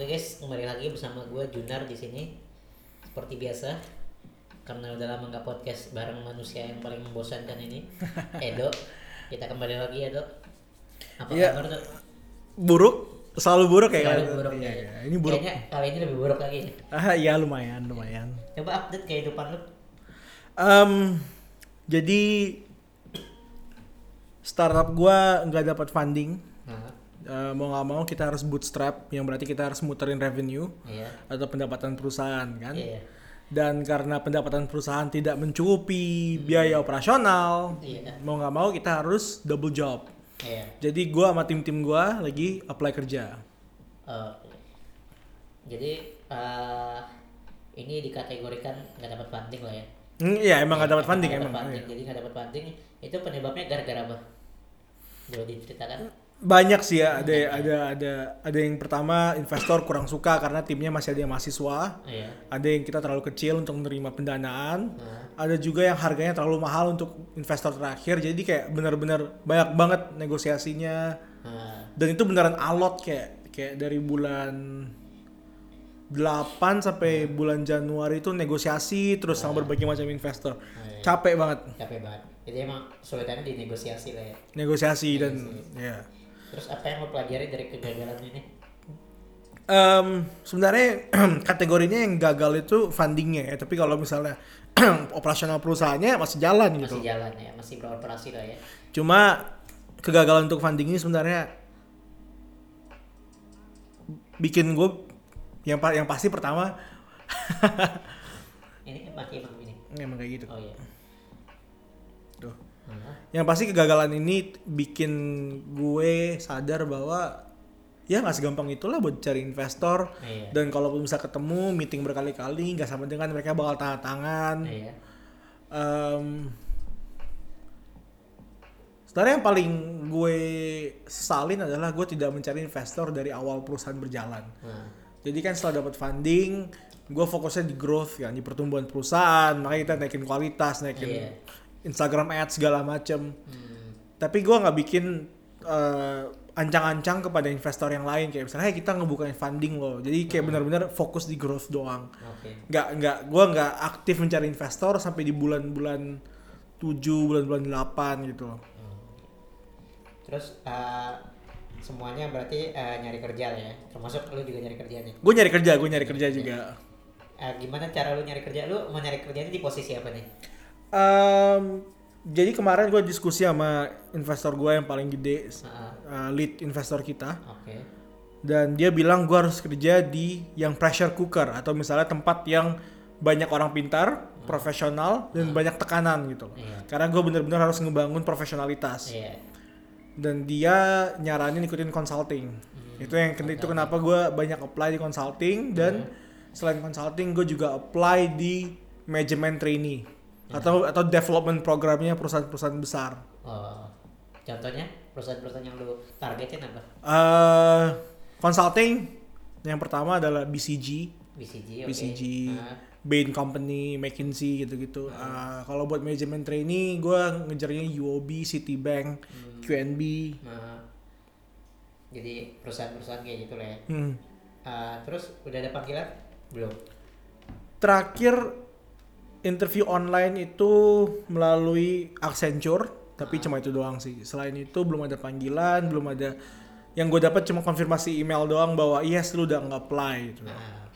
Oke guys, kembali lagi bersama gue Junar di sini. Seperti biasa, karena udah lama nggak podcast bareng manusia yang paling membosankan ini, Edo. Kita kembali lagi Edo. Apa Iya. kabar tuh? buruk selalu buruk ya Selalu buruk ya. iya. ini buruk Kayaknya kali ini lebih buruk lagi. ah iya lumayan lumayan Coba update kehidupan lu. Em, jadi startup gua nggak dapat funding Nah, Eh, mau nggak mau kita harus bootstrap yang berarti kita harus muterin revenue iya. atau pendapatan perusahaan kan Iya. dan karena pendapatan perusahaan tidak mencukupi biaya operasional Iya. mau nggak mau kita harus double job Iya. jadi gua sama tim-tim gua lagi apply kerja Oh, jadi eh, ini dikategorikan nggak dapat funding lah ya. Hmm, iya emang nggak dapat Nggak funding dapat emang funding. iya. Jadi nggak dapat funding itu penyebabnya gara-gara apa? Boleh diceritakan? Banyak sih ya ada ada ada ada yang pertama investor kurang suka karena timnya masih ada yang mahasiswa. Iya. ada yang kita terlalu kecil untuk menerima pendanaan. Nah, ada juga yang harganya terlalu mahal untuk investor terakhir. Jadi kayak benar-benar banyak banget negosiasinya. Nah, dan itu beneran alot kayak kayak dari bulan 8 sampai bulan Januari itu negosiasi terus sama berbagai macam investor. Iya. capek banget. Capek banget. Jadi emang kesulitannya di negosiasi lah ya. negosiasi dan ya Terus apa yang lo pelajari dari kegagalan ini? Em, sebenarnya kategorinya yang gagal itu fundingnya ya tapi kalau misalnya operasional perusahaannya masih jalan gitu Masih jalan ya, masih beroperasi lah ya. cuma kegagalan untuk funding ini sebenarnya bikin gue yang yang pasti pertama Ini pakai emang ini. emang kayak gitu Oh iya. Yang pasti kegagalan ini bikin gue sadar bahwa ya nggak segampang itulah buat cari investor iya. dan kalaupun bisa ketemu meeting berkali-kali nggak sama dengan mereka bakal tanda tangan Iya. Em, sebenarnya yang paling gue sesalin adalah gue tidak mencari investor dari awal perusahaan berjalan. Nah, Jadi kan setelah dapat funding, gue fokusnya di growth kan, di pertumbuhan perusahaan, makanya kita naikin kualitas, naikin Iya. Instagram ads segala macem. hmm, Tapi gue nggak bikin eh, ancang-ancang kepada investor yang lain kayak misalnya, hey kita ngebukain funding loh. Jadi kayak benar-benar fokus di growth doang oke. nggak nggak gue nggak aktif mencari investor sampai di bulan-bulan 7 bulan-bulan 8 gitu loh. Terus eh, semuanya berarti eh, nyari kerja ya. Termasuk lu juga nyari kerja nih. gue nyari kerja gue nyari kerja juga Eh, gimana cara lu nyari kerja? Lu mau nyari kerjanya di posisi apa nih? Em, jadi kemarin gue diskusi sama investor gue yang paling gede Nah, eh, lead investor kita. Oke. dan dia bilang gue harus kerja di yang pressure cooker atau misalnya tempat yang banyak orang pintar profesional dan banyak tekanan gitu loh. Iya. karena gue bener-bener harus ngebangun profesionalitas. Iya. dan dia nyaranin ikutin consulting. Itu yang itu kenapa gue banyak apply di consulting dan selain consulting gue juga apply di management trainee atau atau development programnya perusahaan-perusahaan besar Oh, contohnya perusahaan-perusahaan yang lu targetin apa? Eh consulting yang pertama adalah BCG BCG, oke. BCG Nah, Bain Company McKinsey gitu-gitu Eh, kalau buat management trainee gue ngejarnya UOB Citibank QNB nah, jadi perusahaan-perusahaan kayak gitu lah ya. hmm. Eh, terus udah ada panggilan? Belum. terakhir interview online itu melalui Accenture tapi cuma itu doang sih. Selain itu belum ada panggilan belum ada yang gue dapat cuma konfirmasi email doang bahwa yes lu udah nge-apply gitu. Nah,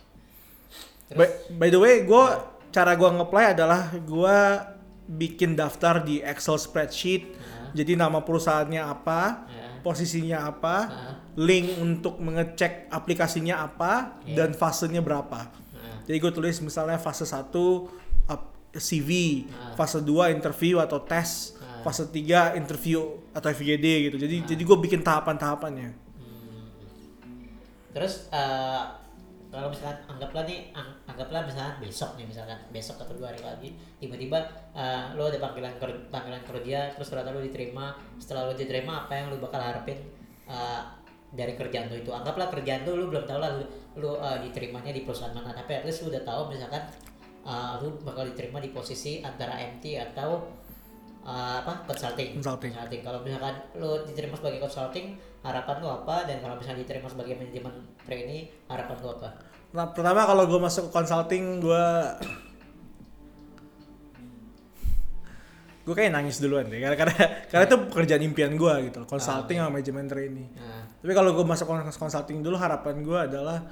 by, by the way gue cara gue nge-apply adalah gue bikin daftar di Excel spreadsheet. Nah, jadi nama perusahaannya apa nah, posisinya apa nah, link untuk mengecek aplikasinya apa dan fasenya berapa. Jadi gue tulis misalnya fase 1 up- CV, Ah. fase 2 interview atau tes, Ah. fase 3 interview atau FGD gitu. Jadi jadi gue bikin tahapan-tahapannya. Hmm. Terus eh, kalau misalkan anggaplah nih ang- anggaplah misalkan besok nih misalkan besok atau dua hari lagi tiba-tiba eh, lo ada panggilan ker- panggilan kerja terus ternyata lo diterima setelah lo diterima apa yang lo bakal harapin eh, dari kerjaan lo itu anggaplah kerjaan lo lo belum tahu lah lo, lo, eh, diterimanya di perusahaan mana tapi at least lo udah tahu misalkan eh, lo bakal diterima di posisi antara MT atau uh, apa consulting. Consulting. Kalau misalkan lu diterima sebagai consulting, harapan lu apa? Dan kalau misalnya diterima sebagai manajemen trainee, harapan lu apa? Nah, pertama kalau gue masuk ke consulting, gue gue kayak nangis duluan deh karena karena karena itu pekerjaan impian gue gitu consulting sama manajemen trainee Nah, tapi kalau gue masuk consulting dulu harapan gue adalah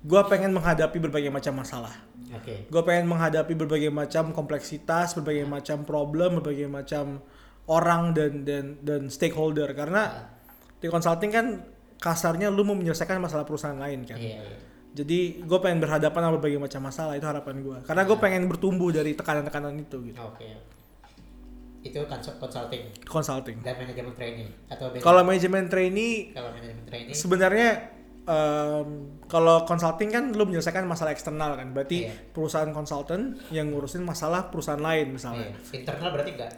gue pengen menghadapi berbagai macam masalah oke. gue pengen menghadapi berbagai macam kompleksitas berbagai macam problem berbagai macam orang dan dan dan stakeholder. Karena di consulting kan kasarnya lu mau menyelesaikan masalah perusahaan lain kan? Iya, iya. jadi gue pengen berhadapan sama berbagai macam masalah itu harapan gue karena gue pengen bertumbuh dari tekanan-tekanan itu gitu. Oke. Itu konsult consulting? Consulting. Dan manajemen trainee atau kalau manajemen trainee kalau manajemen trainee? sebenarnya em, kalau consulting kan lu menyelesaikan masalah eksternal kan berarti Iya. perusahaan konsultan yang ngurusin masalah perusahaan lain misalnya iya. internal berarti enggak?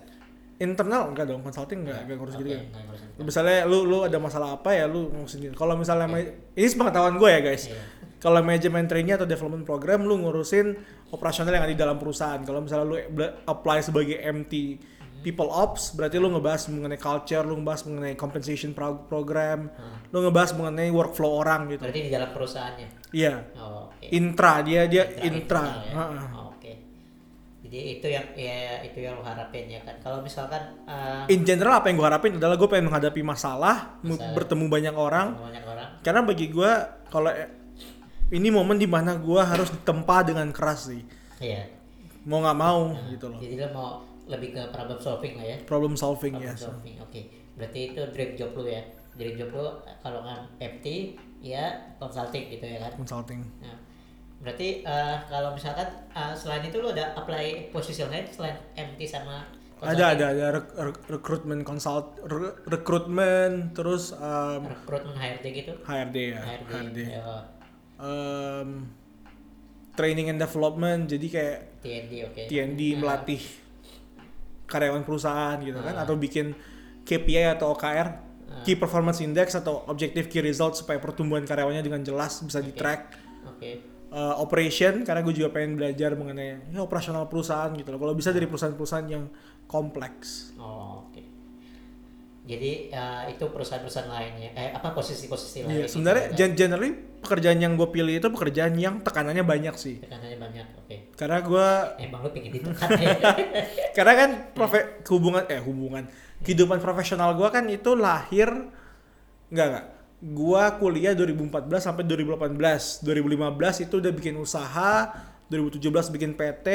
internal enggak dong consulting enggak enggak ngurus Oke, gitu kan misalnya lu lu ada masalah apa ya lu ngurusin gitu. kalau misalnya ma- ini sepengetahuan gue ya guys Iya. kalau manajemen trainee atau development program lu ngurusin operasional yang ada di dalam perusahaan kalau misalnya lu apply sebagai MT people ops berarti lu ngebahas mengenai culture lu ngebahas mengenai compensation pro- program lu ngebahas mengenai workflow orang gitu Berarti di dalam perusahaannya. iya Oh, oke. intra dia dia intra, internal ya. Oh, Oke. Jadi itu yang ya itu yang lo harapin ya kan. Kalau misalkan uh, in general apa yang gue harapin adalah gue pengen menghadapi masalah, Masalah. bertemu banyak orang banyak orang karena bagi gue kalau e- ini momen di mana gue harus ditempa dengan keras sih iya. mau nggak mau gitu loh Jadi lo mau lebih ke problem solving lah ya. problem solving Problem ya solving. Oke. Berarti itu dream job lo ya. Dream job lo kalau nggak FT ya consulting gitu ya kan. consulting Nah, berarti uh, kalau misalkan uh, selain itu lo ada apply posisi lain selain MT sama ada ada ada rek- rek- rekrutmen consult re- rekrutmen terus um, rekrutmen HRD gitu HRD ya HRD, HRD ya, Um, training and development jadi kayak TND oke TND Nah, melatih karyawan perusahaan gitu kan Ah. atau bikin KPI atau OKR Key Performance Index atau Objective Key Results supaya pertumbuhan karyawannya dengan jelas bisa di track. Oke. Uh, operation karena gue juga pengen belajar mengenai ya, operasional perusahaan gitu loh. Kalau bisa dari perusahaan-perusahaan yang kompleks. Oh, jadi uh, itu perusahaan-perusahaan lainnya eh apa posisi-posisi lain Iya, sebenarnya gitu, gen- generally pekerjaan yang gue pilih itu pekerjaan yang tekanannya banyak sih. Tekanannya banyak oke. Karena gue emang lu pengen ditekan ya? Karena kan profe hubungan eh hubungan kehidupan profesional gua kan itu lahir enggak enggak. Gua kuliah 2014 sampai 2018 2015 itu udah bikin usaha 2017 bikin PT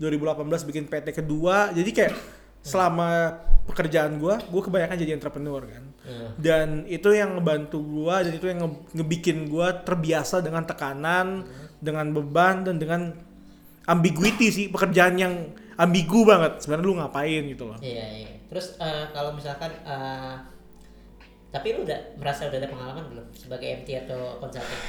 2018 bikin PT kedua. Jadi kayak selama pekerjaan gua gua kebanyakan jadi entrepreneur kan. Iya. dan itu yang ngebantu gua dan itu yang nge- ngebikin gua terbiasa dengan tekanan dengan beban dan dengan ambiguity sih pekerjaan yang ambigu banget. Sebenarnya lu ngapain gitu loh. Iya iya. Terus uh, kalau misalkan uh, tapi lu udah merasa udah ada pengalaman belum sebagai MT atau consulting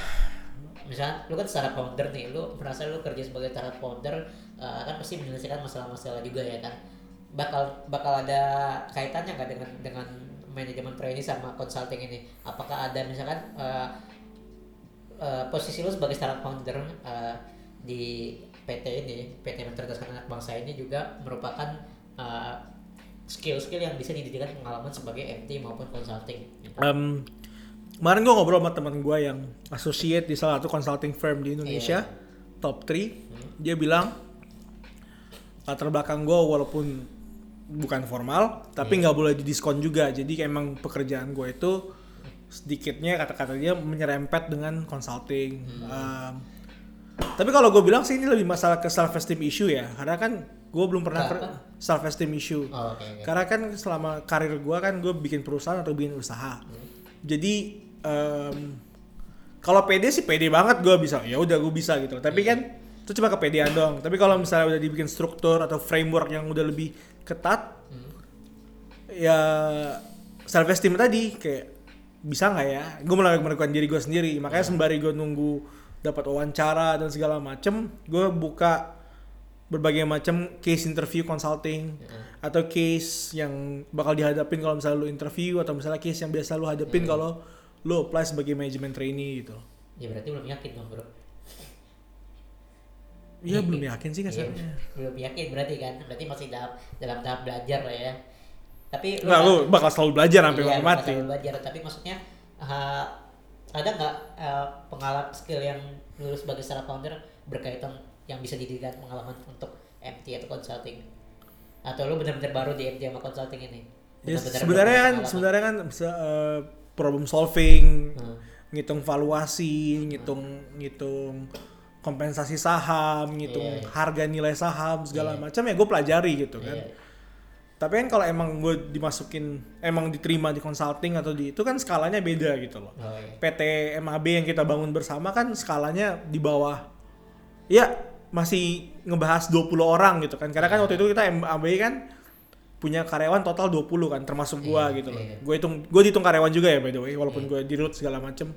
misalnya lu kan startup founder nih lu merasa lu kerja sebagai startup founder uh, kan pasti menyelesaikan masalah-masalah juga ya kan bakal bakal ada kaitannya nggak dengan dengan manajemen trainee sama consulting ini? Apakah ada misalkan uh, uh, posisi lu sebagai startup founder uh, di PT ini PT Mencerdaskan Anak Bangsa ini juga merupakan uh, skill-skill yang bisa dijadikan pengalaman sebagai MT maupun consulting gitu. Em, kemarin gue ngobrol sama teman gue yang associate di salah satu consulting firm di Indonesia top 3 dia bilang latar belakang gue walaupun bukan formal tapi nggak boleh didiskon juga jadi emang pekerjaan gue itu sedikitnya kata-kata dia menyerempet dengan consulting Em, tapi kalau gue bilang sih ini lebih masalah ke self esteem issue ya karena kan gue belum pernah apa? self esteem issue Oh, oke oke. karena kan selama karir gua kan gue bikin perusahaan atau bikin usaha. Jadi em, kalau pede sih pede banget gua bisa. Ya udah gue bisa gitu. Tapi kan itu cuma kepedean doang. Tapi kalau misalnya udah dibikin struktur atau framework yang udah lebih ketat, ya self esteem tadi kayak bisa nggak ya? Gue mulai melakukan diri gue sendiri. Makanya sembari gue nunggu dapat wawancara dan segala macem, gue buka berbagai macam case interview consulting atau case yang bakal dihadapin kalau misalnya lu interview atau misalnya case yang biasa lu hadapin kalau lu apply sebagai manajemen trainee gitu. Ya berarti belum yakin dong bro. Iya belum yakin sih Iya, kasarnya. belum yakin berarti kan berarti masih dalam dalam tahap belajar lah ya tapi Nggak, lu bakal selalu belajar sampai iya, mati. bakal belajar tapi maksudnya uh, ada nggak uh, pengalaman skill yang lulus sebagai startup founder berkaitan yang bisa dijadikan pengalaman untuk MT atau consulting atau lu benar-benar baru di MT sama consulting ini Ya, Benar-benar sebenarnya kan sebenarnya kan bisa eh, problem solving, Hmm. ngitung valuasi, ngitung ngitung kompensasi saham, ngitung Iya, iya. harga nilai saham segala Iya. macam ya gue pelajari gitu kan. Iya. Tapi kan kalau emang gue dimasukin emang diterima di consulting atau di itu kan skalanya beda gitu loh. Oh, iya. PT MAB yang kita bangun bersama kan skalanya di bawah ya masih ngebahas 20 orang gitu kan. Karena kan waktu itu kita MAB kan punya karyawan total 20 kan termasuk gua Iya, gitu loh. Gue hitung gue dihitung karyawan juga ya by the way walaupun gue di root segala macem.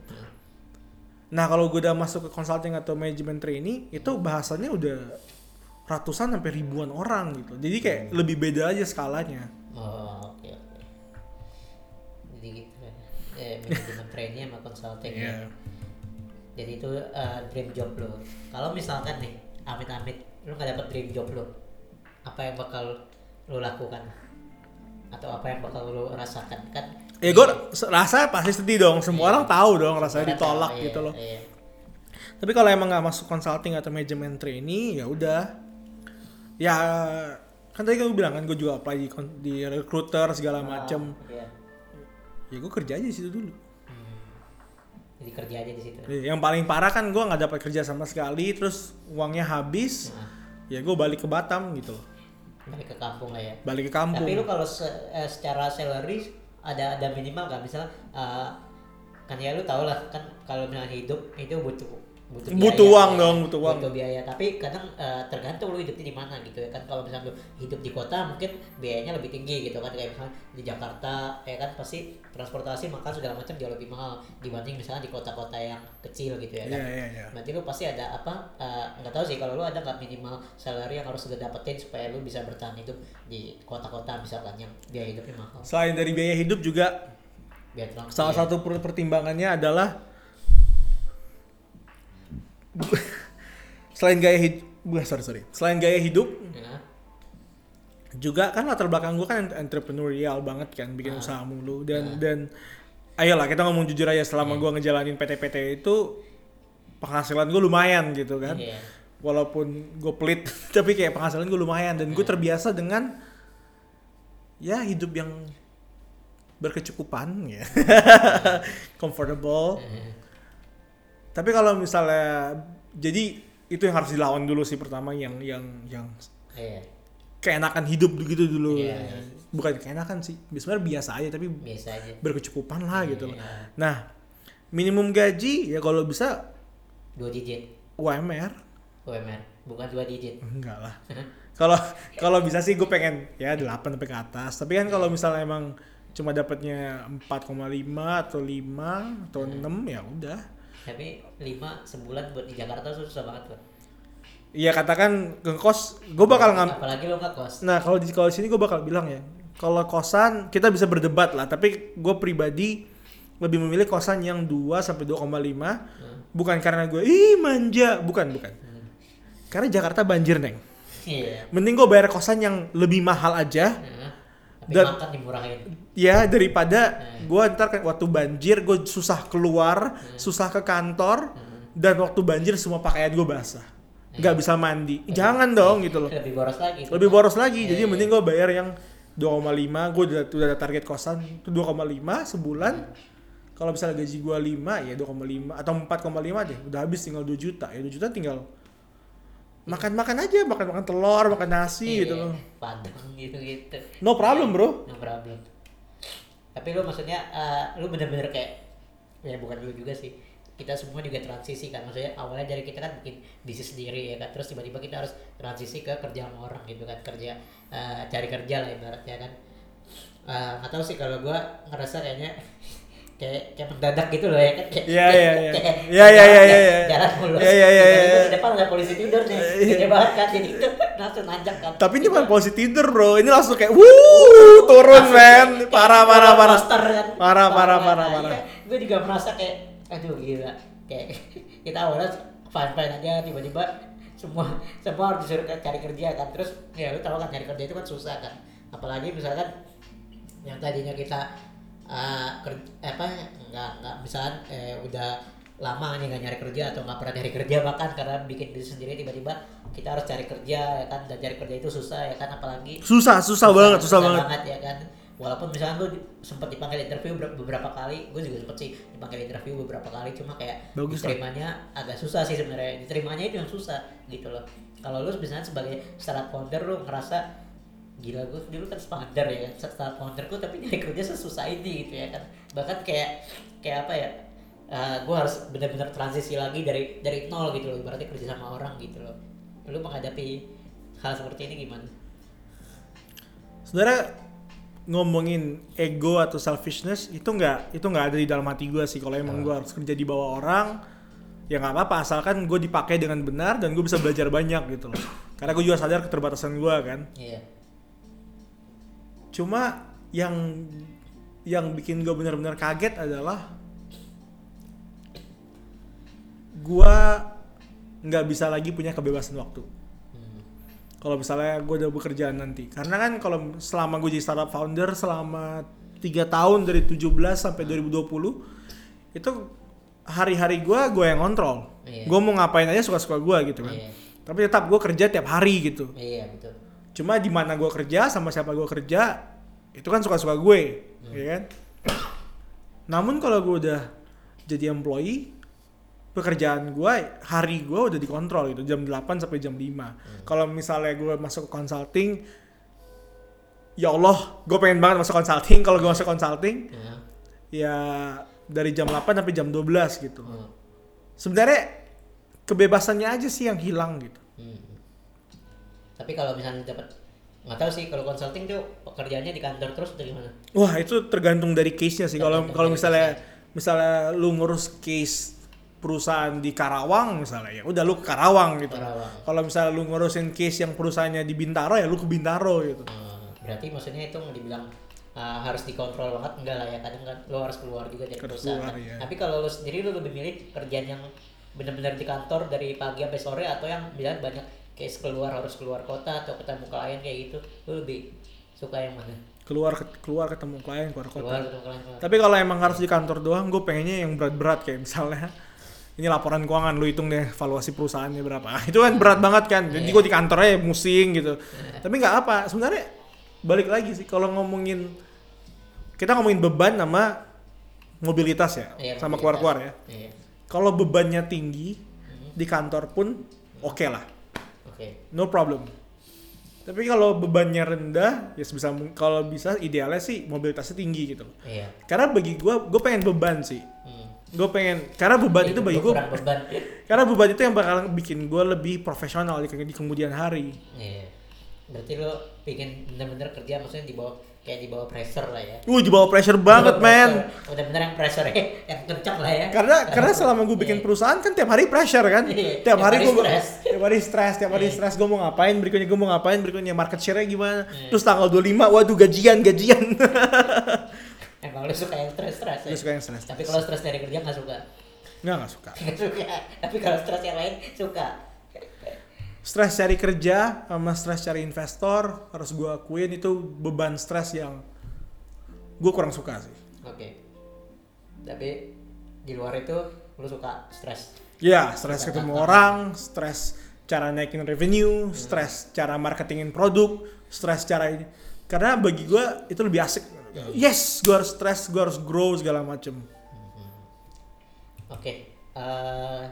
Nah, kalau gue udah masuk ke consulting atau management trainee itu bahasannya udah ratusan sampai ribuan orang gitu. Jadi kayak Hmm. lebih beda aja skalanya. Oh, oke oke. Jadi gitu ya. Eh, manajemen trainee sama consulting ya. Iya. Jadi itu uh, dream job lo. Kalau misalkan nih, amit-amit lu nggak dapet dream job lo, apa yang bakal lo lakukan? Atau apa yang bakal lo rasakan? Kan Ya gue rasa pasti sedih dong. Semua Iya. orang tahu dong rasanya orang ditolak tahu, gitu iya, loh. Iya. Tapi kalau emang nggak masuk consulting atau management trainee ya udah. Ya kan tadi gue bilang kan gue juga apply di, di recruiter segala macem. Iya. Ya gue kerja aja di situ dulu. Hmm. Jadi kerja aja di situ. Yang paling parah kan gue nggak dapat kerja sama sekali, terus uangnya habis. Nah, Ya gue balik ke Batam gitu loh. balik ke kampung lah ya. Balik ke kampung. Tapi lu kalau se- eh, secara salary ada ada minimal kan misalnya eh, kan ya lu tau lah kan kalau misalnya hidup itu butuh butuh Butuh biaya, uang ya. dong, butuh uang. butuh biaya. Tapi kadang eh, tergantung lu hidupnya di mana gitu ya kan. Kalau misalnya lu hidup di kota mungkin biayanya lebih tinggi gitu kan. Kayak misalnya di Jakarta ya kan pasti transportasi makan segala macam jauh lebih mahal dibanding misalnya di kota-kota yang kecil gitu ya kan. Iya iya. Berarti lu pasti ada apa eh, nggak tahu sih. Kalau lu ada nggak minimal salary yang harus lu dapetin supaya lu bisa bertahan hidup di kota-kota misalkan yang biaya hidupnya mahal? Selain dari biaya hidup juga salah satu per- pertimbangannya adalah selain gaya hidup, sorry sorry, selain gaya hidup ya, juga kan latar belakang gue kan entrepreneurial banget kan bikin Ah. usaha mulu. Dan dan ayolah kita ngomong jujur aja selama Iya. gua ngejalanin PT-PT itu penghasilan gue lumayan gitu kan. Iya. walaupun gue pelit tapi kayak penghasilan gue lumayan. Dan gue Iya. terbiasa dengan ya hidup yang berkecukupan ya. Comfortable. Eh, tapi kalau misalnya jadi itu yang harus dilawan dulu sih pertama yang yang yang iya. keenakan hidup gitu dulu. Iya, iya. bukan keenakan sih sebenarnya biasa aja tapi biasa aja. berkecukupan lah gitu loh. Iya. nah minimum gaji ya kalau bisa dua digit. UMR UMR bukan dua digit. Enggak lah. Kalau kalau bisa sih gue pengen ya 8 sampai ke atas. Tapi kan kalau misalnya emang cuma dapatnya 4,5 atau 5 atau 6 ya udah tapi lima sebulan buat di Jakarta susah banget loh Iya katakan ke kos gue bakal ngam apalagi lo nggak kos Nah kalau di kalau sini gue bakal bilang ya, kalau kosan kita bisa berdebat lah, tapi gue pribadi lebih memilih kosan yang 2 sampai 2,5 Hmm. bukan karena gue ih manja, bukan bukan. Hmm. Karena Jakarta banjir neng. iya Mending gue bayar kosan yang lebih mahal aja, Nah, tapi Dan- makan dimurahin ya daripada Hmm. gue ntar kayak waktu banjir gue susah keluar, susah ke kantor, Hmm. dan waktu banjir semua pakaian gue basah, nggak bisa mandi. Jangan dong gitu loh. lebih boros lagi lebih boros lagi Iya, jadi iya. mending gue bayar yang 2,5 gue udah, udah ada target kosan itu 2,5 sebulan kalau misalnya gaji gue 5 ya 2,5 atau 4,5 deh udah habis tinggal 2 juta ya 2 juta tinggal makan-makan aja makan-makan telur makan nasi gitu Iya, loh. padang gitu gitu. No problem bro. No problem. Tapi lu maksudnya eh, lu bener-bener kayak ya bukan lu juga sih. Kita semua juga transisi kan. Maksudnya awalnya dari kita kan bikin bisnis sendiri ya kan. Terus tiba-tiba kita harus transisi ke kerja sama orang gitu kan. Kerja eh, cari kerja lah ibaratnya kan. Eh, nggak tahu sih kalau gua ngerasa kayaknya kayak kayak mendadak gitu loh ya kan kayak Iya, kayak- iya, iya. kayak Iya, iya, iya, jalan- iya, iya. jalan mulus Iya, iya, iya, tiba-tiba iya. di depan ada polisi tidur nih Iya. gede banget kan jadi itu langsung nanjak kan tapi ini bukan posisi tidur bro ini langsung kayak wuh turun men parah parah parah Poster kan. Parah, parah, parah, parah. iya, gue juga merasa kayak aduh gila kayak kita awalnya fine fine aja tiba-tiba semua semua harus disuruh cari kerja kan terus ya lu tahu kan cari kerja itu kan susah kan apalagi misalkan yang tadinya kita uh, ker- apa nggak nggak misalkan eh, udah lama nih nggak nyari kerja atau nggak pernah nyari kerja bahkan karena bikin diri sendiri tiba-tiba kita harus cari kerja ya kan dan cari kerja itu susah ya kan apalagi susah susah banget susah banget. ya kan. Walaupun misalnya di- sempat dipanggil interview ber- beberapa kali gue juga sempet sih dipanggil interview beberapa kali cuma kayak Bagus lah. diterimanya agak susah sih sebenarnya diterimanya itu yang susah gitu loh. Kalau lu misalnya sebagai startup founder lu ngerasa gila gue dulu kan founder ya startup founder gue tapi nyari kerja sesusah ini gitu ya kan. Bahkan kayak kayak apa ya gue harus benar-benar transisi lagi dari dari nol gitu loh berarti kerja sama orang gitu loh. Lu menghadapi hal seperti ini gimana? Sebenarnya ngomongin ego atau selfishness itu nggak itu nggak ada di dalam hati gue sih. Kalau emang gue harus kerja di bawah orang ya nggak apa-apa. Asalkan gue dipakai dengan benar dan gue bisa belajar banyak gitu loh. Karena gue juga sadar keterbatasan gue kan. Iya cuma yang yang bikin gue benar-benar kaget adalah gue nggak bisa lagi punya kebebasan waktu. Hmm. kalau misalnya gue udah bekerjaan nanti. Karena kan kalau selama gue jadi startup founder selama tiga tahun dari 17 sampai 2020 itu hari-hari gue gue yang kontrol Iya. gue mau ngapain aja suka-suka gue gitu kan. Iya. tapi tetap gue kerja tiap hari gitu. Iya betul cuma di mana gue kerja sama siapa gue kerja itu kan suka-suka gue ya kan? Namun kalau gue udah jadi employee pekerjaan gue hari gue udah dikontrol gitu jam 8 sampai jam 5 kalau misalnya gue masuk ke consulting ya Allah gue pengen banget masuk consulting. Kalau gue masuk consulting Ya. ya dari jam 8 sampai jam 12 gitu. Hmm. sebenarnya kebebasannya aja sih yang hilang gitu. Hmm. Tapi kalau misalnya dapat nggak tahu sih kalau consulting tuh pekerjaannya di kantor terus atau gimana? Wah itu tergantung dari case-nya sih. Kalau kalau misalnya misalnya lu ngurus case perusahaan di Karawang misalnya ya udah lu ke Karawang gitu. Kalau misalnya lu ngurusin case yang perusahaannya di Bintaro ya lu ke Bintaro gitu. Hmm, berarti maksudnya itu dibilang uh, harus dikontrol banget enggak lah ya kadang kan lo harus keluar juga dari Harus perusahaan. keluar, iya. Tapi kalau lo sendiri lo lebih milih kerjaan yang benar-benar di kantor dari pagi sampai sore atau yang bilang banyak case keluar harus keluar kota atau ketemu klien kayak gitu lo lebih suka yang mana? Keluar keluar ketemu klien keluar kota. Keluar ketemu klien keluar. Tapi kalau emang harus di kantor doang, gue pengennya yang berat-berat kayak misalnya ini laporan keuangan lu hitung deh valuasi perusahaannya berapa. Itu kan berat banget kan. Jadi Iya. gue di kantor aja musing gitu. Tapi nggak apa. Sebenarnya balik lagi sih kalau ngomongin kita ngomongin beban sama mobilitas ya, Iya, sama keluar-keluar ya. Iya. Kalau bebannya tinggi di kantor pun oke lah, Oke. no problem. Tapi kalau bebannya rendah, ya sebisa kalau bisa idealnya sih mobilitasnya tinggi gitu. Iya. Karena bagi gue, gue pengen beban sih. Hmm. Gue pengen, karena beban itu bagi gue, beban. karena beban itu yang bakal bikin gue lebih profesional di, di kemudian hari. Iya. Berarti lo pingin bener-bener kerja maksudnya di bawah kayak di bawah pressure lah ya. Uh, di bawah pressure banget, man. pressure. Bener-bener yang pressure yang kencang lah ya. Karena karena selama gue bikin Iya. perusahaan kan tiap hari pressure kan. Iya, Tiap tiap hari hari gue tiap hari stres, tiap hari Iya. stres gue mau ngapain, berikutnya gue mau ngapain, berikutnya market share-nya gimana. Iya. Terus tanggal 25, waduh gajian, gajian. Emang lo suka yang stres-stres ya? Gue suka yang stres. Tapi kalau stres dari kerja nggak suka. Nggak, nggak suka. Nggak suka. Tapi kalau stres yang lain suka. Stres cari kerja sama stres cari investor harus gue akuin itu beban stres yang gue kurang suka sih. Oke. Tapi di luar itu lo suka stres. Ya, stres ketemu tantangan. orang, stres cara naikin revenue, stres cara marketingin produk, stres cara ini. Karena bagi gue itu lebih asik. Yes, gue harus stres, gue harus grow segala macem. Oke. eh,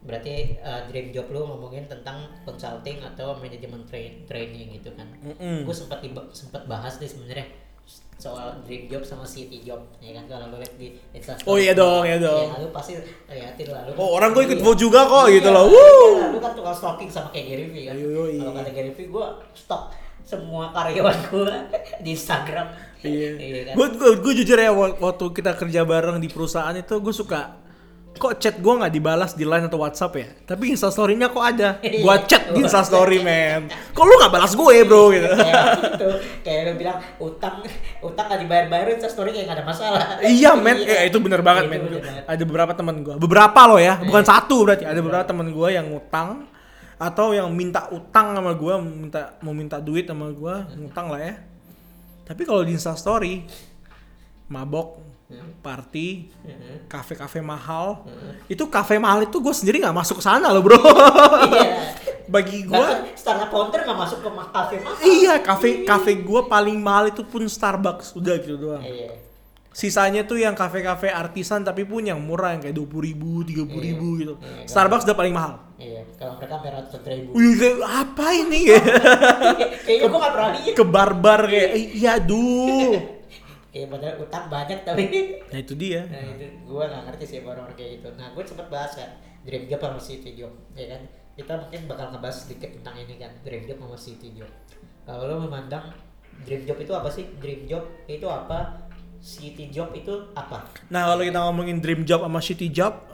berarti eh, dream job lo ngomongin tentang consulting atau manajemen tra- training gitu kan. Mm-mm. gue sempat sempat bahas nih sebenarnya soal dream job sama city job ya kan kalau lihat di Instagram Oh, iya dong, iya dong. ya, lu pasti liatin lah lu Oh, orang gue ikut Iya. vote juga kok, Iya, gitu loh. iya Wuh. lah, lu kan tukang stalking sama kayak Gary Vee kan kalau kata Gary Vee gue stok semua karyawan gue di Instagram Iya. kan Gue jujur ya wak- waktu kita kerja bareng di perusahaan itu gue suka kok chat gue nggak dibalas di line atau WhatsApp ya? Tapi instastorynya kok ada. Gue Iya. chat di instastory men. Kok lu nggak balas gue bro gitu? Kayak gitu. Kayak lu bilang utang utang gak dibayar bayarin story kayak gak ada masalah. Iya men. Eh, itu bener banget men. ada beberapa teman gue beberapa loh ya. Bukan Iya. satu berarti. Ada beberapa teman gue yang ngutang atau yang minta utang sama gue minta mau minta duit sama gue ngutang lah ya. Tapi kalau di Insta Story mabok Hmm. party Heeh. kafe-kafe mahal Heeh. itu kafe mahal itu gue sendiri nggak masuk ke sana loh bro Iya. bagi gue Bahkan startup founder nggak masuk ke kafe mahal. iya kafe kafe gue paling mahal itu pun Starbucks udah gitu doang Iya. sisanya tuh yang kafe-kafe artisan tapi pun yang murah yang kayak dua puluh ribu tiga puluh ribu gitu Iya, kan. Starbucks udah paling mahal Iya. Kalau mereka sampai ratusan ribu. Wih, apa ini ya? Kayaknya gue nggak pernah lihat. Ke barbar kayak, "Eh, iya duh. Kayak padahal utang banyak tapi. Nah itu dia. Nah itu gue nggak ngerti sih orang-orang kayak gitu. Nah gue sempet bahas kan Dream Job sama City Job, ya kan? Kita mungkin bakal ngebahas sedikit tentang ini kan Dream Job sama City Job. Kalau lo memandang Dream Job itu apa sih? Dream Job itu apa? City Job itu apa? Nah kalau kita ngomongin dream job sama shitty job,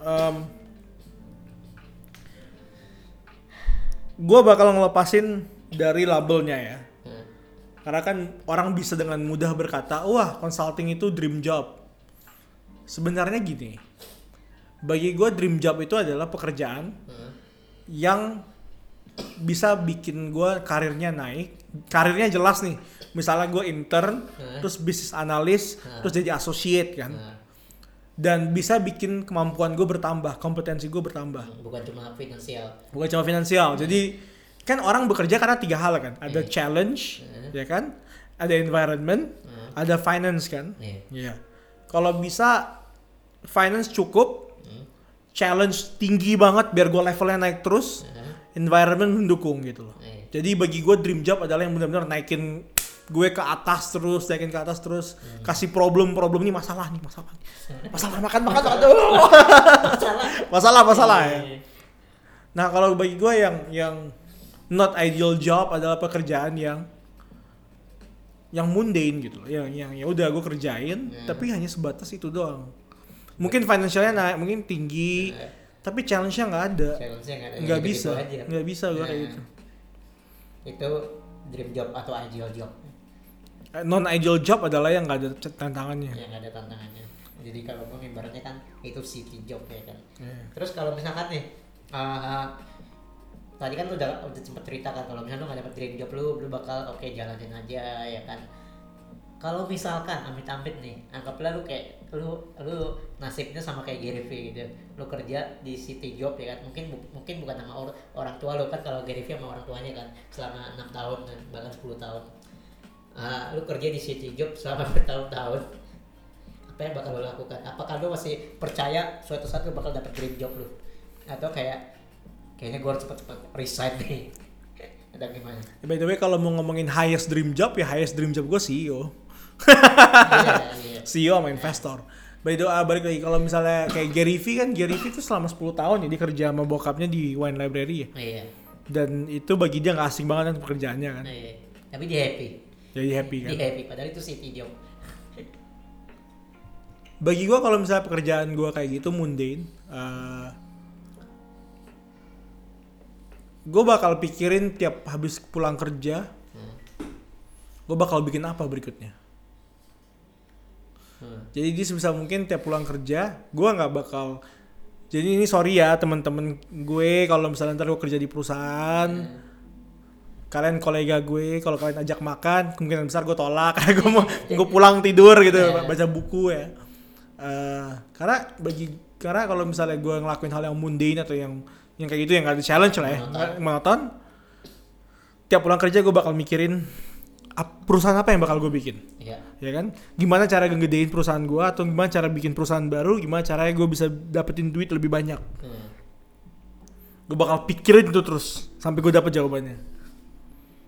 gue bakal ngelepasin dari labelnya ya. Karena kan orang bisa dengan mudah berkata, wah consulting itu dream job. Sebenarnya gini, bagi gue dream job itu adalah pekerjaan nah, yang bisa bikin gue karirnya naik karirnya jelas nih misalnya gue intern Hmm. terus bisnis analis Hmm. terus jadi associate kan nah, dan bisa bikin kemampuan gue bertambah kompetensi gue bertambah bukan cuma finansial. bukan cuma finansial jadi kan orang bekerja karena tiga hal kan ada Hmm. challenge Hmm. ya kan ada environment Hmm. ada finance kan Iya. Iya. kalau bisa finance cukup Hmm. challenge tinggi banget biar gue levelnya naik terus Nah, environment mendukung gitu loh. Iya. Jadi bagi gue dream job adalah yang benar-benar naikin gue ke atas terus, naikin ke atas terus, kasih problem-problem ini masalah nih, masalah. nih. Masalah makan makan makan. Aduh. Salah. masalah masalah ya. Iya. Nah, kalau bagi gue yang yang not ideal job adalah pekerjaan yang yang mundane gitu loh. Yang yang ya udah gue kerjain, Hmm. tapi hanya sebatas itu doang. Mungkin financialnya naik, mungkin tinggi, Nah, tapi challenge-nya nggak ada. challenge-nya nggak. Nggak bisa, nggak bisa gue kayak Nah, gitu. Itu dream job atau ideal job non ideal job adalah yang nggak ada tantangannya. yang ada tantangannya. Jadi kalau gue ibaratnya kan itu city job ya kan. Iya. Terus kalau misalkan nih, uh, tadi kan lu udah, udah sempet cerita kan kalau misalnya lu gak dapet dream job lu, lu bakal oke jalanin aja ya kan. Kalau misalkan amit-amit nih, anggaplah lu kayak lu lu nasibnya sama kayak Gary V gitu. Lu kerja di city job ya kan. Mungkin bu- mungkin bukan sama or- orang tua lu kan kalau Gary V sama orang tuanya kan selama enam tahun kan, bahkan 10 tahun. Ah, lu kerja di city job selama bertahun-tahun apa yang bakal lo lakukan apakah lo masih percaya suatu saat lo bakal dapet dream job lo atau kayak kayaknya gue harus cepet-cepet resign nih ada gimana By the way kalau mau ngomongin highest dream job ya highest dream job gue CEO. iya iya CEO sama investor. By the way, ah, balik lagi kalau misalnya kayak Gary V kan Gary V itu selama 10 tahun ya dia kerja sama bokapnya di wine library ya. iya Dan itu bagi dia nggak asing banget kan pekerjaannya kan. iya tapi dia happy Jadi happy kan. dia happy padahal itu city job Bagi gua kalau misalnya pekerjaan gua kayak gitu mundane, eh gue bakal pikirin tiap habis pulang kerja, hmm. gue bakal bikin apa berikutnya. Hmm. Jadi dia sebisa mungkin tiap pulang kerja, gue nggak bakal. Jadi ini sorry ya teman-teman gue kalau misalnya ntar gue kerja di perusahaan, kalian kolega gue kalau kalian ajak makan kemungkinan besar gue tolak karena gue mau gue pulang tidur gitu Iya. baca buku ya. Eh, karena bagi karena kalau misalnya gue ngelakuin hal yang mundane atau yang yang kayak gitu yang gak ada challenge lah ya. Monoton. nggak- monoton. Tiap pulang kerja gue bakal mikirin perusahaan apa yang bakal gue bikin. Iya. Ya kan? Gimana cara ngegedein perusahaan gue atau gimana cara bikin perusahaan baru? Gimana caranya gue bisa dapetin duit lebih banyak? Hmm. gue bakal pikirin itu terus sampai gue dapet jawabannya.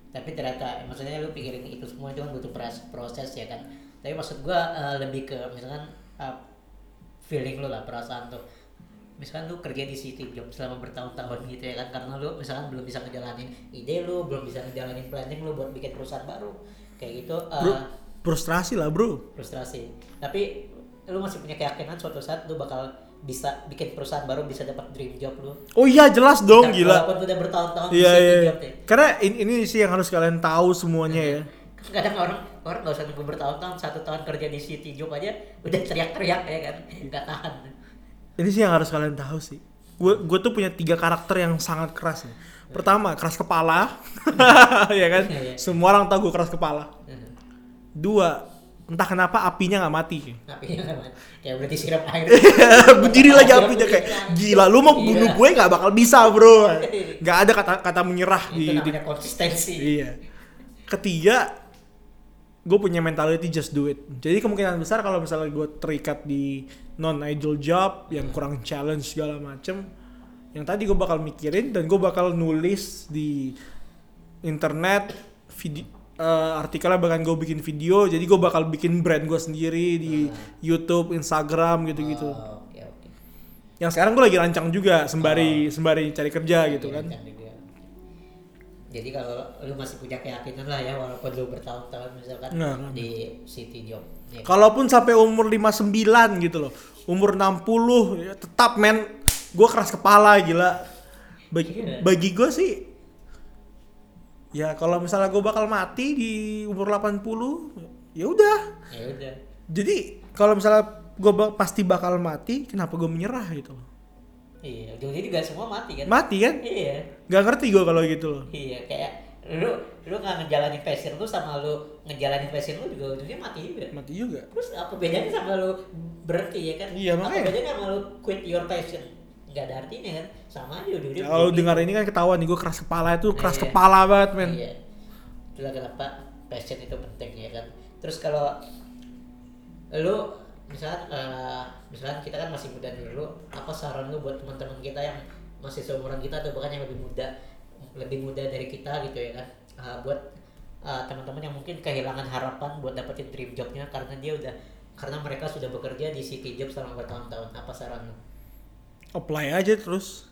Tapi ternyata maksudnya lu pikirin itu semua itu kan butuh pros- proses ya kan? Tapi maksud gua eh, lebih ke misalkan eh, feeling lu lah perasaan tuh misalkan lu kerja di city job selama bertahun-tahun gitu ya kan karena lu misalkan belum bisa ngejalanin ide lu belum bisa ngejalanin planning lu buat bikin perusahaan baru. Kayak gitu bro frustrasi lah bro. frustrasi. Tapi lu masih punya keyakinan suatu saat lu bakal bisa bikin perusahaan baru bisa dapat dream job lu. Oh iya jelas dong Dan gila. walaupun udah bertahun-tahun di iya city iya. job ya karena ini, ini sih yang harus kalian tahu semuanya ya. Kadang orang orang nggak usah nunggu bertahun-tahun satu tahun kerja di city job aja udah teriak-teriak ya kan. Nggak tahan ini sih yang harus kalian tahu sih gue gue tuh punya tiga karakter yang sangat keras nih. pertama keras kepala ya kan Iya. semua orang tahu gue keras kepala Hmm. dua entah kenapa apinya nggak mati Apinya kan kayak berarti siram air. berdiri lagi apinya kayak gila lu mau bunuh Iya. gue nggak bakal bisa bro nggak ada kata kata menyerah Itu di, namanya konsistensi. iya ketiga gue punya mentality just do it. Jadi kemungkinan besar kalau misalnya gue terikat di non idol job yang kurang challenge segala macem yang tadi gue bakal mikirin dan gue bakal nulis di internet video artikelnya bahkan gue bikin video jadi gue bakal bikin brand gue sendiri di YouTube Instagram gitu-gitu. Oh, Oke oke. yang sekarang gue lagi rancang juga sembari sembari cari kerja gitu kan. Iya, juga. Jadi kalau lu masih punya keyakinan lah ya walaupun lu bertahun-tahun misalkan Nggak, nggak. di city job. Ya, Kalaupun sampai umur 59 gitu loh. Umur 60 ya tetap men gue keras kepala gila. Bagi, Iya. bagi gue sih ya kalau misalnya gue bakal mati di umur 80 ya udah. ya udah. Jadi kalau misalnya gue pasti bakal mati, kenapa gue menyerah gitu loh. Iya, ujung jadi gak semua mati kan? Mati kan? Iya. Gak ngerti gue kalau gitu loh. Iya, kayak lu lu nggak ngejalanin passion lu sama lu ngejalanin passion lu juga ujungnya mati juga. Mati juga. Terus apa bedanya sama lu berhenti ya kan? Iya, Apa makanya. bedanya sama lu quit your passion? Gak ada artinya kan? Sama aja udah udah. Kalau dengar ini kan ketahuan nih gue keras kepala itu keras Iya. kepala banget men. Iya. Itulah kenapa passion itu penting ya kan. Terus kalau lu misalkan eh, misalkan kita kan masih muda nih lu apa saran lu buat teman-teman kita yang masih seumuran kita atau bahkan yang lebih muda lebih muda dari kita gitu ya kan Eh, buat eh, teman-teman yang mungkin kehilangan harapan buat dapetin dream jobnya karena dia udah karena mereka sudah bekerja di city job selama bertahun-tahun apa saran lu? Apply aja terus.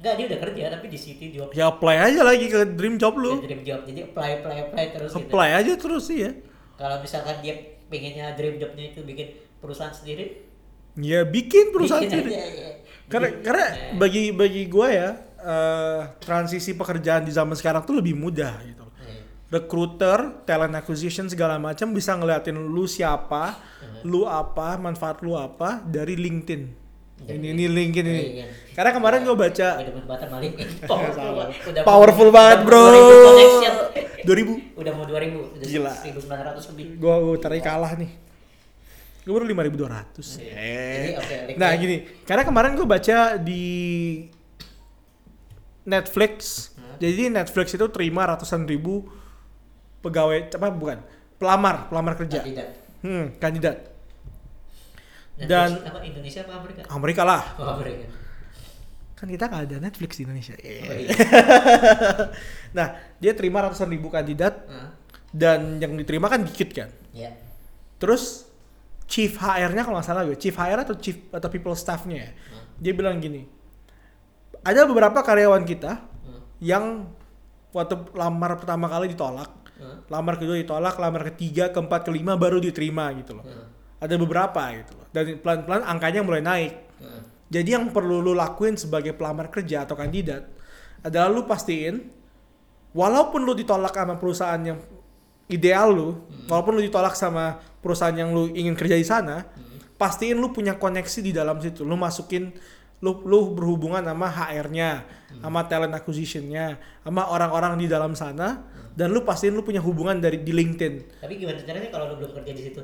Enggak dia udah kerja tapi di city job Ya apply aja lagi ke dream job lu. dream job jadi apply apply apply terus gitu. Apply aja terus sih ya. kalau misalkan dia pengennya dream jobnya itu bikin perusahaan sendiri Ya bikin perusahaan bikin sendiri. aja, ya. Karena Bikin. karena Ya. bagi bagi gue ya eh, transisi pekerjaan di zaman sekarang tuh lebih mudah gitu. Ya. Recruiter, talent acquisition segala macam bisa ngeliatin lu siapa, Hmm. lu apa, manfaat lu apa dari LinkedIn. Dari Ini ini LinkedIn ini. Iya. Karena kemarin gue baca. Powerful, banget. Powerful bro. mau 2000 connection. 2000 Udah mau 2000, udah Gila. 1900 lebih. gue tarik kalah nih. Gue baru 5200. Iya. Eh. LinkedIn. Nah gini, karena kemarin gue baca di Netflix, Hmm. jadi Netflix itu terima ratusan ribu pegawai, apa bukan, pelamar, pelamar kerja, Kandidat. hmm, kandidat, Netflix Dan- apa Indonesia apa Amerika? Amerika lah, Oh, Amerika. kan kita nggak ada Netflix di Indonesia. Oh, Eh. iya. Nah dia terima ratusan ribu kandidat Hah? dan yang diterima kan dikit kan, Ya. terus chief HR-nya kalau nggak salah gue, chief HR atau chief atau people staff-nya ya, Hah? dia bilang gini, ada beberapa karyawan kita Hah? yang waktu lamar pertama kali ditolak, Hah? lamar kedua ditolak, lamar ketiga, keempat, kelima baru diterima gitu loh. Hah? Ada beberapa gitu loh. Dan pelan-pelan angkanya mulai naik. Hah? Jadi yang perlu lu lakuin sebagai pelamar kerja atau kandidat adalah lu pastiin walaupun lu ditolak sama perusahaan yang ideal lu, walaupun lu ditolak sama perusahaan yang lu ingin kerja di sana, pastiin lu punya koneksi di dalam situ. Lu masukin lu lu berhubungan sama HR-nya, sama talent acquisition-nya, sama orang-orang di dalam sana dan lu pastiin lu punya hubungan dari di LinkedIn. Tapi gimana caranya kalau lu belum kerja di situ?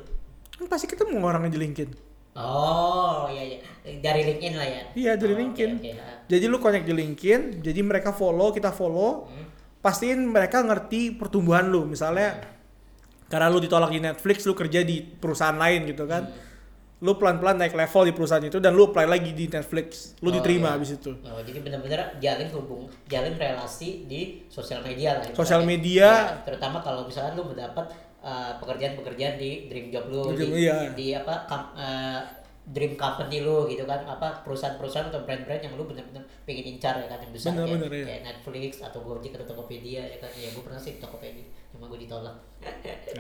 Kan pasti ketemu orangnya di LinkedIn. Oh, iya iya. Dari LinkedIn lah ya. Iya, dari Oh, LinkedIn. Oke, oke. Ah. Jadi lu connect di LinkedIn, jadi mereka follow, kita follow, Hmm. pastiin mereka ngerti pertumbuhan lu. Misalnya karena lu ditolak di Netflix, lu kerja di perusahaan lain gitu kan. Lu pelan-pelan naik level di perusahaan itu dan lu apply lagi di Netflix. Lu Oh, diterima iya. habis itu. Oh, jadi benar-benar jalin hubung, jalin relasi di sosial media lah. Sosial media. Ya, terutama kalau misalnya lu mendapat uh, pekerjaan-pekerjaan di dream job lu, Dream- di, iya. di apa kam- uh, dream company lu gitu kan, apa perusahaan-perusahaan atau brand-brand yang lu benar-benar pengen incar ya kan yang besar Bener, kayak, bener, iya. kayak Netflix atau Gojek atau Tokopedia ya kan. Ya gue pernah sih di Tokopedia, cuma gue ditolak.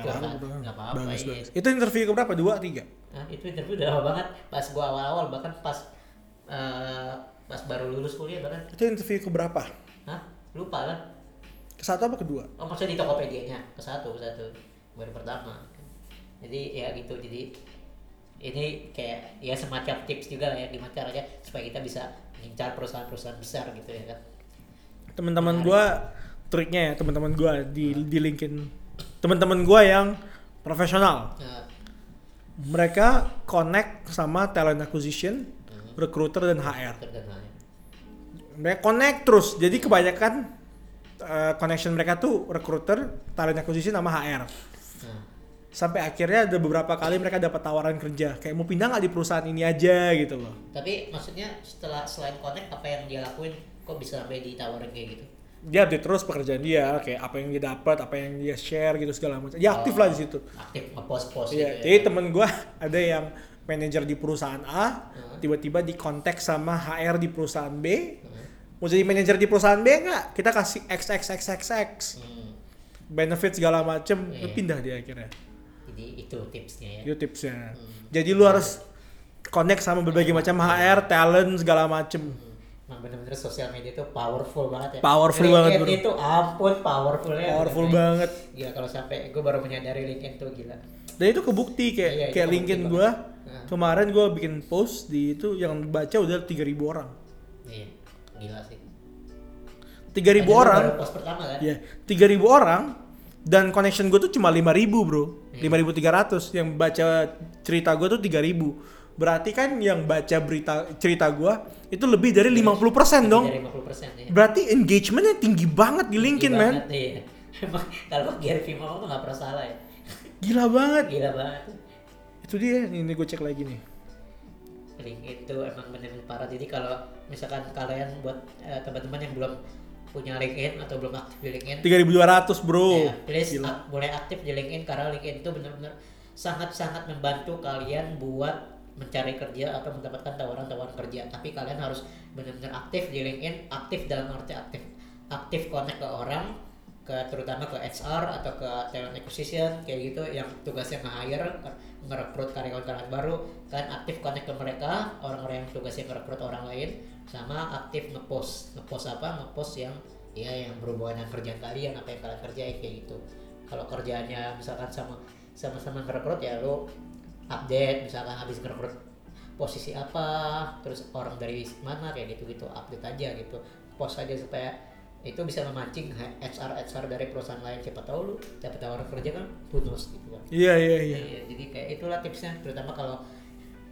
Nggak apa-apa, bagus, iya. bagus. Itu interview ke berapa? Dua, tiga? Nah, itu interview udah lama banget pas gua awal-awal bahkan pas uh, pas baru lulus kuliah bahkan Itu interview ke berapa? Hah? Lupa kan? Ke satu apa kedua? Oh maksudnya di Tokopedia-nya ke satu ke satu baru pertama. Jadi ya gitu jadi ini kayak ya semacam tips juga lah ya gimana caranya supaya kita bisa mengincar perusahaan-perusahaan besar gitu ya kan teman-teman gua triknya ya teman-teman gua di di LinkedIn. Teman-teman gua yang profesional. Nah, mereka connect sama talent acquisition Hmm. recruiter dan HR mereka connect terus. Jadi kebanyakan uh, connection mereka tuh recruiter talent acquisition sama HR Nah, sampai akhirnya ada beberapa kali mereka dapat tawaran kerja kayak mau pindah nggak di perusahaan ini aja gitu loh tapi maksudnya setelah selain connect apa yang dia lakuin kok bisa sampai ditawarin kayak gitu dia update terus pekerjaan dia kayak apa yang dia dapat apa yang dia share gitu segala macam dia aktif lah di situ aktif ngepost-post Iya, gitu jadi ya. temen gua ada yang manajer di perusahaan A, Hmm. tiba-tiba di kontak sama HR di perusahaan B, Hmm. mau jadi manajer di perusahaan B nggak? Kita kasih XXXXX, Hmm. benefit segala macem, Iya. pindah dia akhirnya. Jadi itu tipsnya ya Itu tipsnya. Hmm. Jadi lu harus connect sama berbagai macam HR, talent segala macem. Hmm. Emang bener-bener sosial media itu powerful banget ya. Powerful LinkedIn banget, bro. itu ampun powerfulnya. Powerful bener-bener. banget. Gila kalau sampai gue baru menyadari LinkedIn tuh gila. Dan itu kebukti kayak Iya, itu kayak LinkedIn gua. Nah. Kemarin gua bikin post di itu yang baca udah 3000 orang. Iya, gila sih. 3000 Padahal lu orang. Post pertama kan? Iya, 3000 orang dan connection gue tuh cuma 5000 bro. Iya. 5300 yang baca cerita gue tuh 3000. Berarti kan yang baca berita cerita gue itu lebih dari 50% dong. Dari 50% ya. Berarti engagementnya tinggi banget di LinkedIn, man. Iya. Kalau Gary Vee tuh gak pernah salah ya. Gila banget. Gila banget. Itu dia, ini gue cek lagi nih. LinkedIn itu emang bener-bener parah. Jadi kalau misalkan kalian buat eh, teman-teman yang belum punya LinkedIn atau belum aktif di LinkedIn, 3200, bro. Ya, please ak- boleh aktif di LinkedIn karena LinkedIn itu benar-benar sangat-sangat membantu kalian buat mencari kerja atau mendapatkan tawaran-tawaran kerja. Tapi kalian harus benar-benar aktif di LinkedIn, aktif dalam arti aktif aktif connect ke orang, ke terutama ke HR atau ke talent acquisition kayak gitu yang tugasnya nge-hire, ngerekrut karyawan-karyawan baru, kalian aktif connect ke mereka, orang-orang yang tugasnya ngerekrut orang lain, sama aktif ngepost, ngepost apa? Ngepost yang ya yang berhubungan dengan kerjaan kalian apa yang kalian kerjain kayak gitu kalau kerjaannya misalkan sama sama-sama ngerekrut ya lo update misalkan habis ngerekrut posisi apa terus orang dari mana kayak gitu gitu update aja gitu post aja supaya itu bisa memancing HR HR dari perusahaan lain siapa tahu lu dapat tawaran kerja kan bonus gitu kan Iya, iya, iya. Iya, jadi kayak itulah tipsnya terutama kalau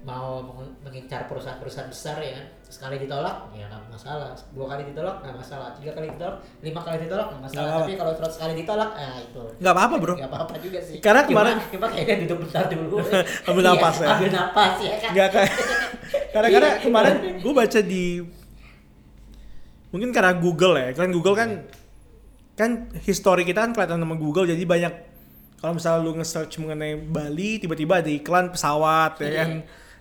mau meng- mengincar perusahaan-perusahaan besar ya kan sekali ditolak ya nggak masalah dua kali ditolak nggak masalah tiga kali ditolak lima kali ditolak nggak masalah Nggak apa-apa. tapi kalau terus sekali ditolak ah itu Nggak apa-apa, bro. nggak apa-apa juga sih Karena Cuma- kemarin- cuma kayaknya duduk bentar dulu Ambil Iya, napas ya. ambil napas ya kan Enggak kan. karena karena Iya. kemarin gue baca di mungkin karena Google ya. Kan Google kan kan history kita kan kelihatan sama Google jadi banyak kalau misalnya lu nge-search mengenai Bali tiba-tiba ada iklan pesawat ya Iya. kan.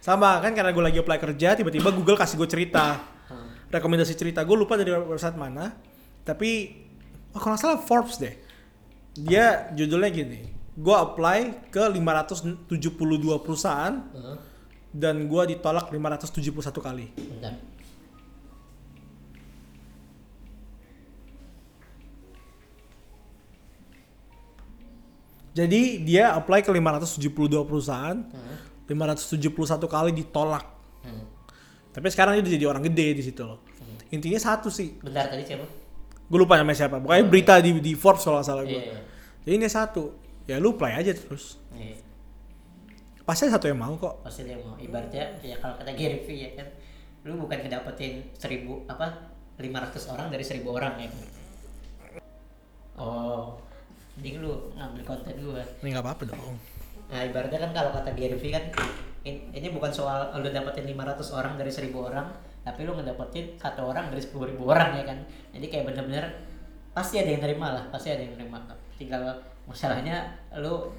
Sama kan karena gue lagi apply kerja tiba-tiba Google kasih gue cerita. Hmm. Rekomendasi cerita gue lupa dari website mana. Tapi oh, kalau nggak salah Forbes deh. Dia judulnya gini. Gue apply ke 572 perusahaan Heeh, dan gua ditolak 571 kali. bentar Jadi dia apply ke 572 perusahaan, Heeh, 571 kali ditolak. hmm. Tapi sekarang dia udah jadi orang gede di situ loh. Intinya satu sih, bentar tadi siapa gue lupa namanya siapa. Pokoknya berita di, di Forbes kalau salah gue. iya Jadi ini satu, ya lu apply aja terus. iya Pasti ada satu yang mau kok. pasti dia mau ibaratnya ya kalau kata Gary Vee ya kan lu bukan ngedapetin seribu apa 500 orang dari seribu orang ya kan oh mending lu ngambil konten gua Ini nggak apa-apa dong. nah ibaratnya kan kalau kata Gary Vee kan in- ini bukan soal lu dapetin 500 orang dari seribu orang tapi lu ngedapetin satu orang dari sepuluh ribu orang ya kan? Jadi kayak bener-bener pasti ada yang terima lah pasti ada yang terima tinggal masalahnya lu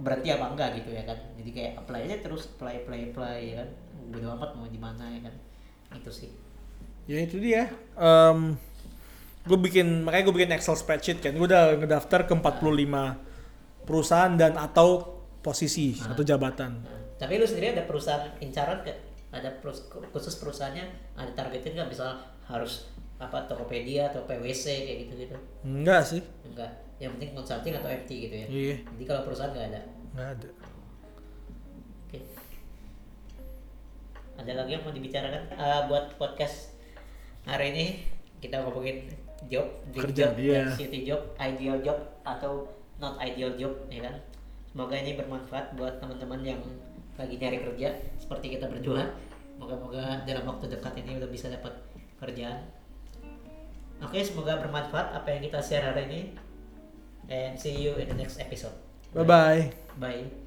berarti apa enggak gitu ya kan? Jadi kayak apply aja terus apply apply apply ya kan? Bodo amat mau di mana ya kan? Itu sih. Ya itu dia. Em gue bikin makanya gue bikin Excel spreadsheet kan. Gue udah ngedaftar ke 45 perusahaan dan atau posisi Ah. atau jabatan. Tapi lu sendiri ada perusahaan incaran ke ada perus- khusus perusahaannya ada targetin nggak misal harus apa Tokopedia atau PwC kayak gitu gitu Enggak sih. enggak yang penting consulting atau MT gitu ya Iya, jadi kalau perusahaan nggak ada enggak ada. oke ada lagi yang mau dibicarakan Eh, buat podcast hari ini kita ngomongin job, dream Kerjaan, job, dan city job, ideal job atau not ideal job, ya kan? Semoga ini bermanfaat buat teman-teman yang lagi nyari kerja seperti kita berdua. Moga-moga dalam waktu dekat ini udah bisa dapat kerjaan. Oke, semoga bermanfaat apa yang kita share hari ini. And see you in the next episode. Bye bye. Bye.